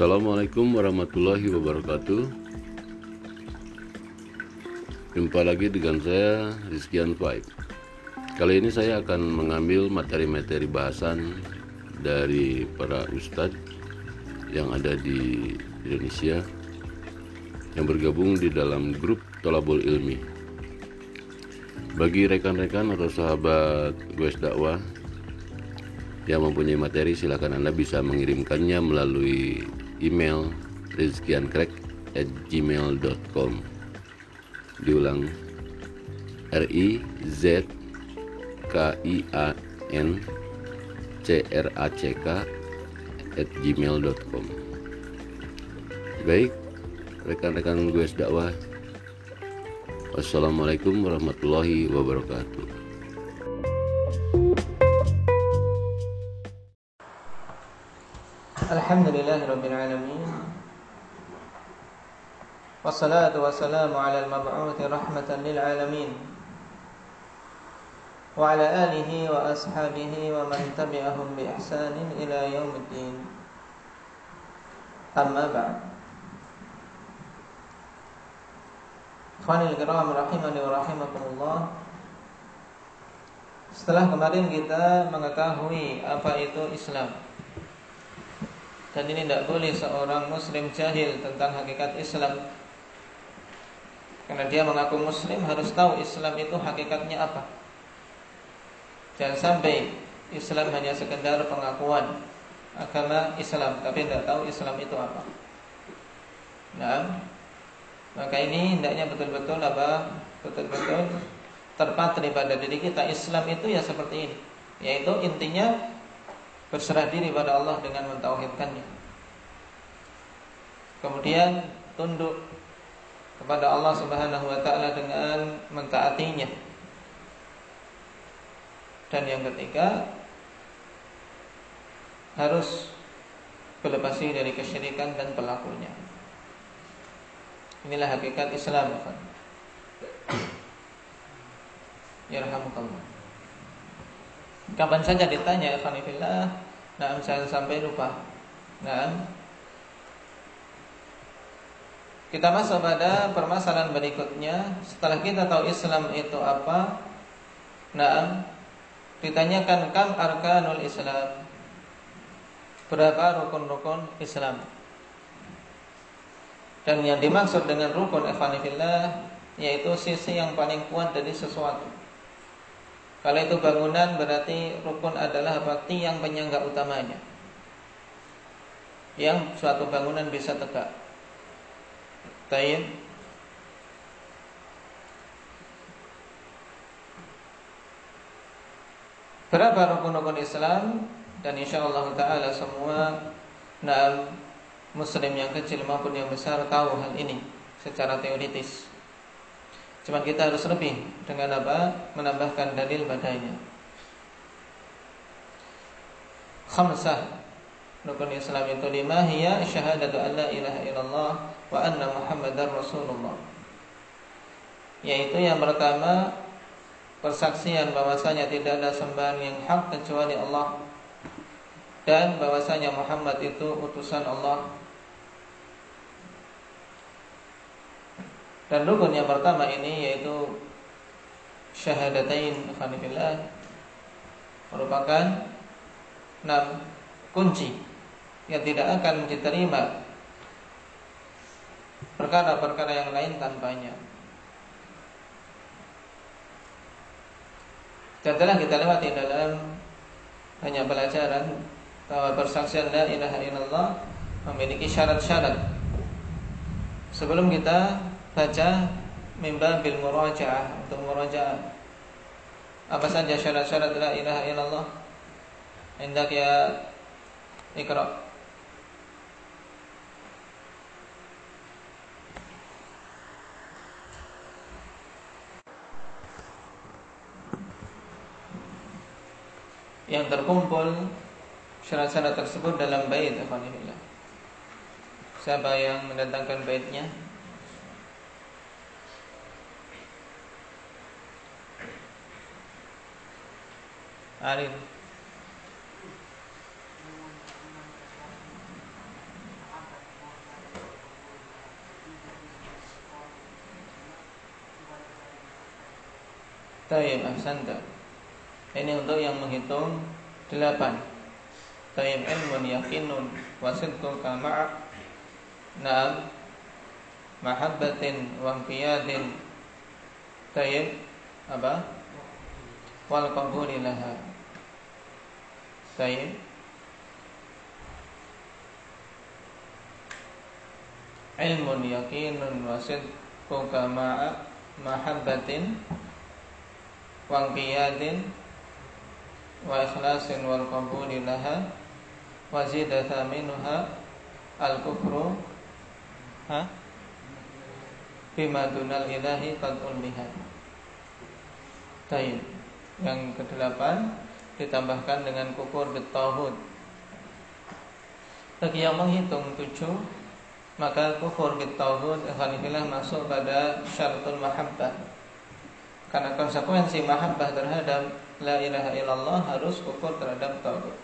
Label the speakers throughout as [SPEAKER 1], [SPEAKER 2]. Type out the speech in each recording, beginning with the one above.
[SPEAKER 1] Assalamualaikum warahmatullahi wabarakatuh. Jumpa lagi dengan saya Rizkian Faik Kali ini saya akan mengambil materi-materi bahasan dari para ustadz yang ada di Indonesia yang bergabung di dalam grup Tolabul Ilmi. Bagi rekan-rekan atau sahabat gue dakwah yang mempunyai materi silahkan Anda bisa mengirimkannya melalui email rizkiankrek@gmail.com. Diulang. R I Z K I A N C R A C K at gmail.com Baik, rekan-rekan gue dakwah Wassalamualaikum warahmatullahi wabarakatuh
[SPEAKER 2] الحمد لله رب العالمين. والصلاة والسلام على المبعوث رحمة للعالمين. وعلى آله وأصحابه ومن تبعهم بإحسان إلى يوم الدين. أما بعد. إخواني الكرام رحمني ورحمكم الله. Setelah kemarin kita mengetahui apa itu Islam. Dan ini tidak boleh seorang muslim jahil tentang hakikat Islam. Karena dia mengaku muslim harus tahu Islam itu hakikatnya apa. Jangan sampai Islam hanya sekedar pengakuan agama Islam Tapi tidak tahu Islam itu apa. Nah Maka ini hendaknya betul-betul apa? Betul-betul terpatri pada diri kita. Islam itu ya seperti ini Yaitu intinya berserah diri pada Allah dengan mentauhidkannya. Kemudian tunduk kepada Allah Subhanahu wa taala dengan mentaatinya. Dan yang ketiga harus berlepas dari kesyirikan dan pelakunya. Inilah hakikat Islam, Ya rahmukallah. Kapan saja ditanya Alhamdulillah Nah saya sampai lupa. Nah Kita masuk pada permasalahan berikutnya. Setelah kita tahu Islam itu apa Nah Ditanyakan kam arkanul Islam? Berapa rukun-rukun Islam? Dan yang dimaksud dengan rukun Alhamdulillah Yaitu sisi yang paling kuat dari sesuatu kalau itu bangunan berarti rukun adalah apa? Tiang penyangga utamanya. Yang suatu bangunan bisa tegak. Taib. Berapa rukun-rukun Islam dan insya Allah Taala semua nah, Muslim yang kecil maupun yang besar tahu hal ini secara teoritis. Cuma kita harus lebih dengan apa? Menambahkan dalil padanya. Khamsah Rukun Islam itu lima hiya syahadatu an la ilaha illallah wa anna muhammadar rasulullah Yaitu yang pertama Persaksian bahwasanya tidak ada sembahan yang hak kecuali Allah Dan bahwasanya Muhammad itu utusan Allah Dan rukun yang pertama ini yaitu syahadatain Alhamdulillah merupakan enam kunci yang tidak akan diterima perkara-perkara yang lain tanpanya. Dan telah kita lewati dalam hanya pelajaran bahwa persaksian la ilaha illallah memiliki syarat-syarat. Sebelum kita baca mimba bil murajaah untuk murajaah. Apa saja syarat-syarat la ilaha illallah? Hendak ya ikra. Yang terkumpul syarat-syarat tersebut dalam bait Siapa yang mendatangkan baitnya? Alif. Tayyib ahsanta. Ini untuk yang menghitung delapan. Tayyib ilmun yakinun wasidku kama'a. Naam. Mahabbatin wa qiyadin. Tayyib apa? Wal qabuli laha. Tayyib Ilmun yakinun wasidqu kama' Mahabbatin wangkiyadin wa ikhlasin wal qabuli laha wa zidata minha al kufru. Ha? Bima dunal ilahi. Yang kedelapan ditambahkan dengan kufur bitauhud. Bagi yang menghitung tujuh maka kufur bitauhud alhamdulillah masuk pada syaratul mahabbah karena konsekuensi mahabbah terhadap la ilaha illallah harus kufur terhadap tauhid.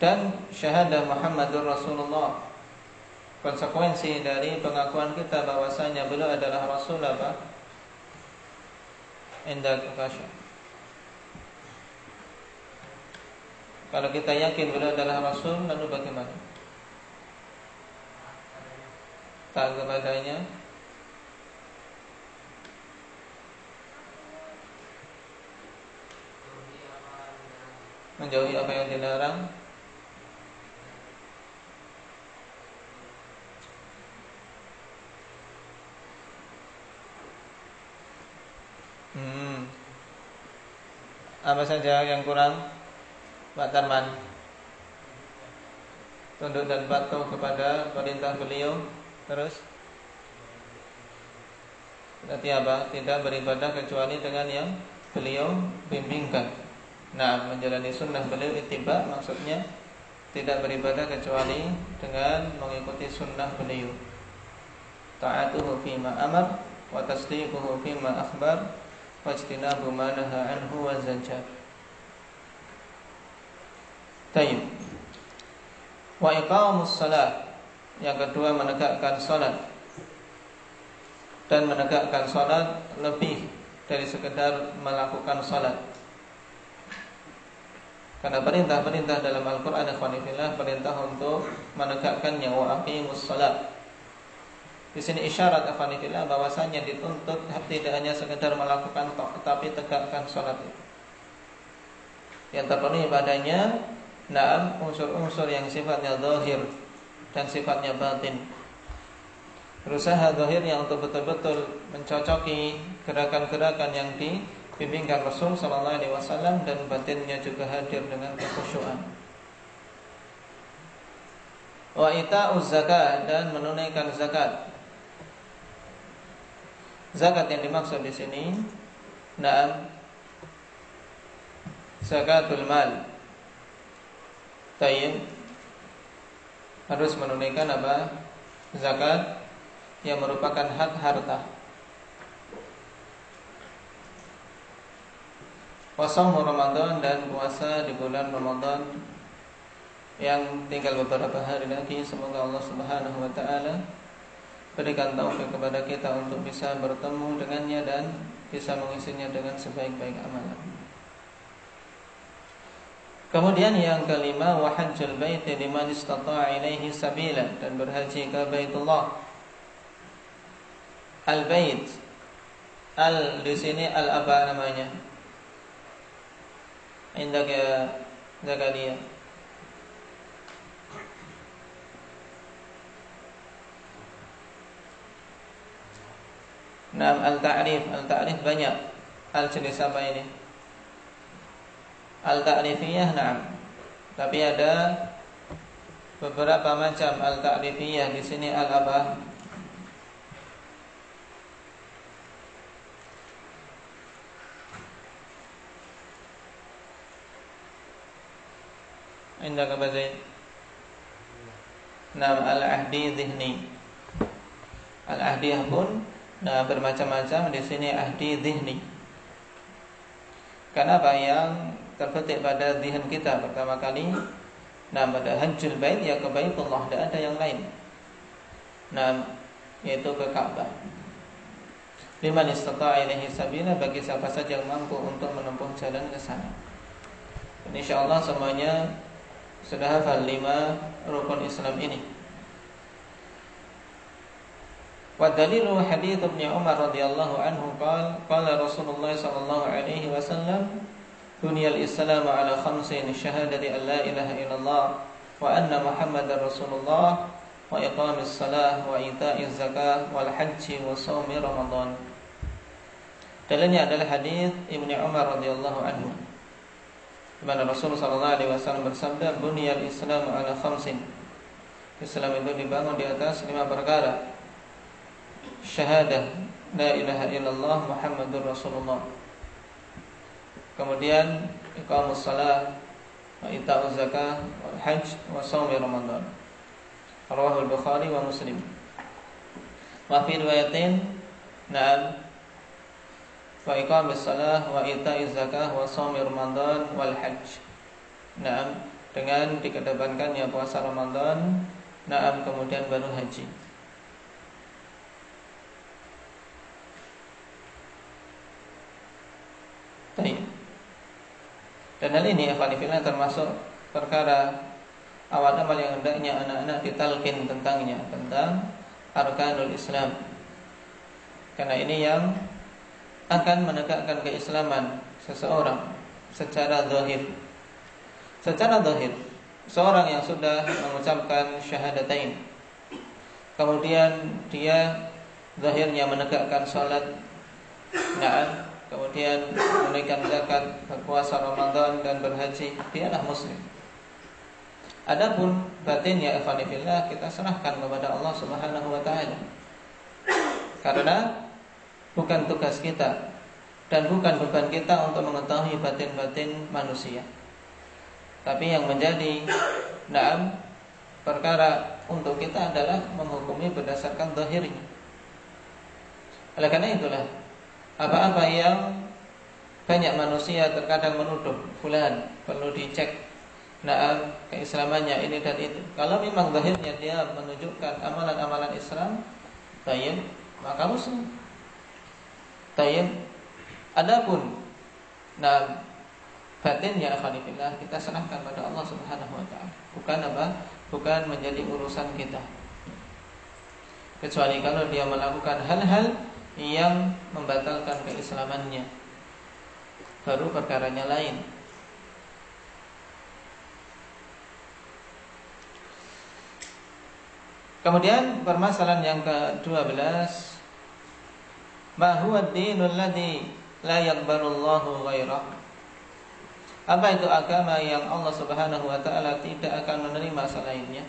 [SPEAKER 2] Dan syahadah Muhammadur Rasulullah konsekuensi dari pengakuan kita bahwasanya beliau adalah Rasul apa? Indah. Kalau kita yakin beliau adalah Rasul Lalu bagaimana? Tak kepadanya Menjauhi apa yang dilarang Hmm. Apa saja yang kurang? Pak Tarman Tunduk dan patuh kepada perintah beliau Terus Berarti apa? Tidak beribadah kecuali dengan yang beliau bimbingkan Nah menjalani sunnah beliau itiba maksudnya Tidak beribadah kecuali dengan mengikuti sunnah beliau Ta'atuhu fima amar Wa tasdiquhu fima akhbar Wajtinabu manaha anhu wa zajar Tayyib. Wa iqamus salat. Yang kedua menegakkan salat. Dan menegakkan salat lebih dari sekedar melakukan salat. Karena perintah-perintah dalam Al-Qur'an ikhwanillah perintah untuk menegakkannya wa aqimus salat. Di sini isyarat ikhwanillah bahwasanya dituntut tidak hanya sekedar melakukan tetapi tegakkan salat itu. Yang terpenuhi padanya Nah, unsur-unsur yang sifatnya zahir dan sifatnya batin. Berusaha zahirnya untuk betul-betul mencocoki gerakan-gerakan yang dibimbingkan Rasul sallallahu alaihi wasallam dan batinnya juga hadir dengan kekhusyuan. Wa ita'uz zakat dan menunaikan zakat. Zakat yang dimaksud di sini, nah, zakatul mal Tayyib harus menunaikan apa? Zakat yang merupakan hak harta. Puasa Ramadan dan puasa di bulan Ramadan yang tinggal beberapa hari lagi semoga Allah Subhanahu wa taala berikan taufik kepada kita untuk bisa bertemu dengannya dan bisa mengisinya dengan sebaik-baik amalan. Kemudian yang kelima wahajjul bait liman istata'a ilaihi sabila dan berhaji ke Baitullah. Al-bait al di sini al apa namanya? Indak ya Zakaria. Nah, al-ta'rif, al-ta'rif banyak. Al jenis apa ini? Al-ta'rifiyah na'am. Tapi ada beberapa macam al-ta'rifiyah di sini al-apa? Aba Zaid? Nah, al-ahdi zihni. Al-ahdiyah pun nah bermacam-macam di sini ahdi zihni. Kenapa yang terbetik pada dihan kita pertama kali nah pada hajjul bait ya ke baitullah tidak ada yang lain. Nah yaitu ke Ka'bah liman istata'a ilaihi sabila bagi siapa saja yang mampu untuk menempuh jalan ke sana. Insyaallah semuanya sudah hafal lima rukun Islam ini Wa dalilu hadith Ibn Umar radhiyallahu anhu qala qala Rasulullah sallallahu alaihi wasallam dunyal Islam ala khamsin syahadati an la ilaha illallah wa anna Muhammadar Rasulullah wa iqamis salah wa ita'iz zakah wal hajji wa shaumi ramadan. Dalilnya adalah hadith Ibn Umar radhiyallahu anhu. Di mana Rasulullah sallallahu alaihi wasallam bersabda bunyal Islam ala khamsin. Islam itu dibangun di atas lima perkara syahadah la ilaha illallah Muhammadur Rasulullah. Kemudian iqamus salat wa ita'uz zakah wal hajj wa shaum Ramadan. Rawahul Bukhari wa Muslim. Wa fi riwayatin na'am wa iqamis salah wa ita'iz zakah wa shaum Ramadan wal hajj. Naam dengan dikedepankannya puasa Ramadan, naam kemudian baru haji. Dan hal ini Evanifillah termasuk perkara awal amal yang hendaknya anak-anak ditalkin tentangnya tentang arkanul Islam. Karena ini yang akan menegakkan keislaman seseorang secara zahir. Secara zahir, seorang yang sudah mengucapkan syahadatain kemudian dia zahirnya menegakkan salat nah kemudian menunaikan zakat, berpuasa Ramadan dan berhaji, dialah muslim. Adapun batinnya ikhwanifillah kita serahkan kepada Allah Subhanahu wa taala. Karena bukan tugas kita dan bukan beban kita untuk mengetahui batin-batin manusia. Tapi yang menjadi naam perkara untuk kita adalah menghukumi berdasarkan zahirnya. Oleh karena itulah apa-apa yang banyak manusia terkadang menuduh fulan perlu dicek. Nah keislamannya ini dan itu. Kalau memang zahirnya dia menunjukkan amalan-amalan Islam tayyib maka muslim tayyib adapun nah batinnya akhwanillah kita serahkan pada Allah Subhanahu wa taala. Bukan apa? Bukan menjadi urusan kita. Kecuali kalau dia melakukan hal-hal yang membatalkan keislamannya. Baru perkaranya lain. Kemudian permasalahan yang ke-12 Ma huwa dinul ladzi la yaqbalullahu ghairah Apa itu agama yang Allah Subhanahu wa taala tidak akan menerima selainnya?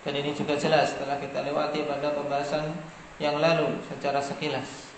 [SPEAKER 2] Dan ini juga jelas setelah kita lewati pada pembahasan yang lalu secara sekilas.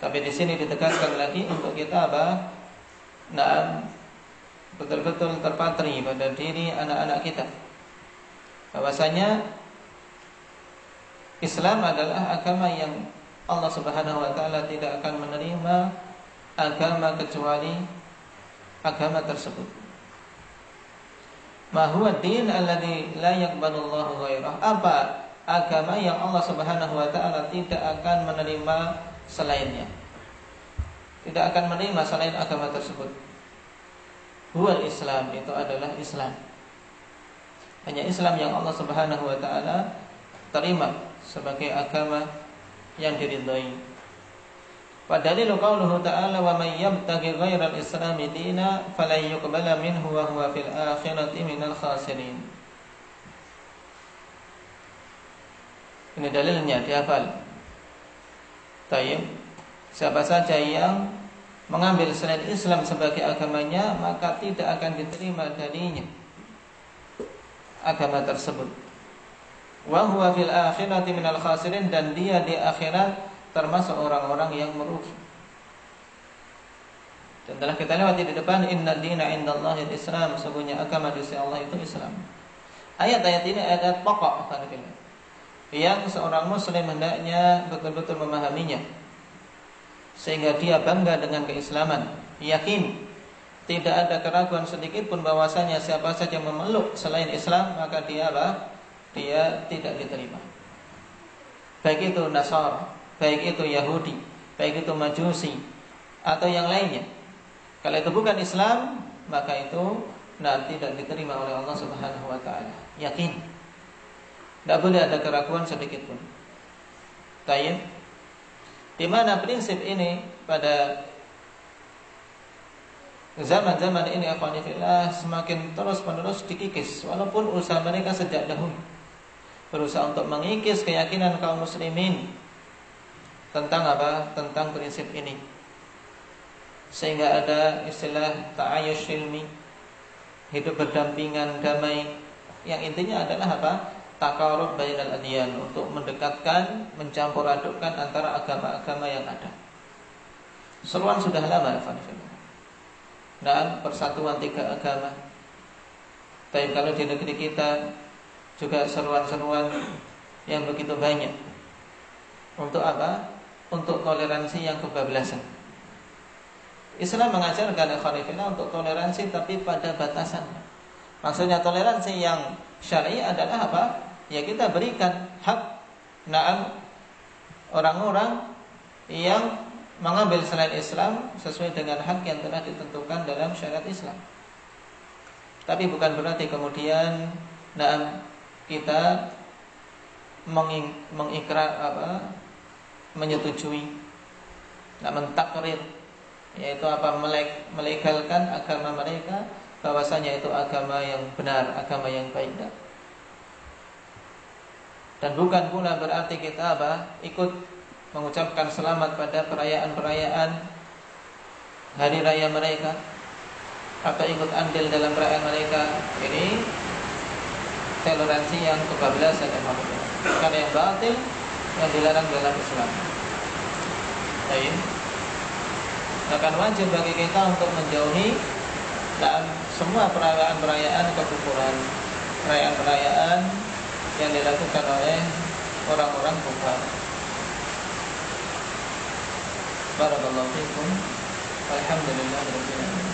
[SPEAKER 2] Tapi di sini ditegaskan lagi untuk kita apa? Nah, betul-betul terpatri pada diri anak-anak kita. Bahwasanya Islam adalah agama yang Allah Subhanahu wa taala tidak akan menerima agama kecuali agama tersebut. Ma huwa din alladhi la yaqbalu Allahu ghairah? Apa agama yang Allah Subhanahu wa taala tidak akan menerima selainnya. Tidak akan menerima selain agama tersebut. Huwal Islam itu adalah Islam. Hanya Islam yang Allah Subhanahu wa taala terima sebagai agama yang diridhai. Padahal qauluhu ta'ala wa may yabtaghi ghairal islami dina falan yuqbala minhu wa huwa fil akhirati minal khasirin. Ini dalilnya dihafal. Tayyib. Siapa saja yang mengambil selain Islam sebagai agamanya maka tidak akan diterima darinya agama tersebut. Wa huwa fil akhirati minal khasirin dan dia di akhirat termasuk orang-orang yang merugi. Dan telah kita lewati di depan inna dina indallahi islam sesungguhnya agama di sisi Allah itu Islam. Ayat-ayat ini ayat pokok akan yang seorang muslim hendaknya betul-betul memahaminya sehingga dia bangga dengan keislaman, yakin tidak ada keraguan sedikit pun bahwasanya siapa saja memeluk selain Islam maka dia apa? Dia tidak diterima. Baik itu Nasara, baik itu Yahudi, baik itu Majusi atau yang lainnya. Kalau itu bukan Islam, maka itu nah, tidak diterima oleh Allah Subhanahu wa taala. Yakin. Tidak boleh ada keraguan sedikit pun. Tayyib. Di mana prinsip ini pada zaman-zaman ini akhwanifillah semakin terus-menerus dikikis walaupun usaha mereka sejak dahulu berusaha untuk mengikis keyakinan kaum muslimin tentang apa? tentang prinsip ini. Sehingga ada istilah ta'ayush ilmi, hidup berdampingan damai yang intinya adalah apa? Takarub bainal adyan untuk mendekatkan, mencampur adukkan antara agama-agama yang ada. Seruan sudah lama, Alhamdulillah dan persatuan tiga agama. Tapi kalau di negeri kita juga seruan-seruan yang begitu banyak. Untuk apa? Untuk toleransi yang kebablasan. Islam mengajarkan khalifina untuk toleransi tapi pada batasan. Maksudnya toleransi yang syar'i adalah apa? Ya kita berikan hak naam orang-orang yang mengambil selain Islam sesuai dengan hak yang telah ditentukan dalam syariat Islam. Tapi bukan berarti kemudian nah, kita menging, mengikrar apa menyetujui nah, mentakrir yaitu apa melegalkan agama mereka bahwasanya itu agama yang benar, agama yang baik dan bukan pula berarti kita apa ikut mengucapkan selamat pada perayaan-perayaan hari raya mereka atau ikut andil dalam perayaan mereka ini toleransi yang kebablasan dan karena yang batil yang dilarang dalam Islam. Baik. Akan wajib bagi kita untuk menjauhi dalam semua perayaan-perayaan kekufuran perayaan-perayaan yang dilakukan oleh orang-orang kufar Barakallahu fiikum Alhamdulillah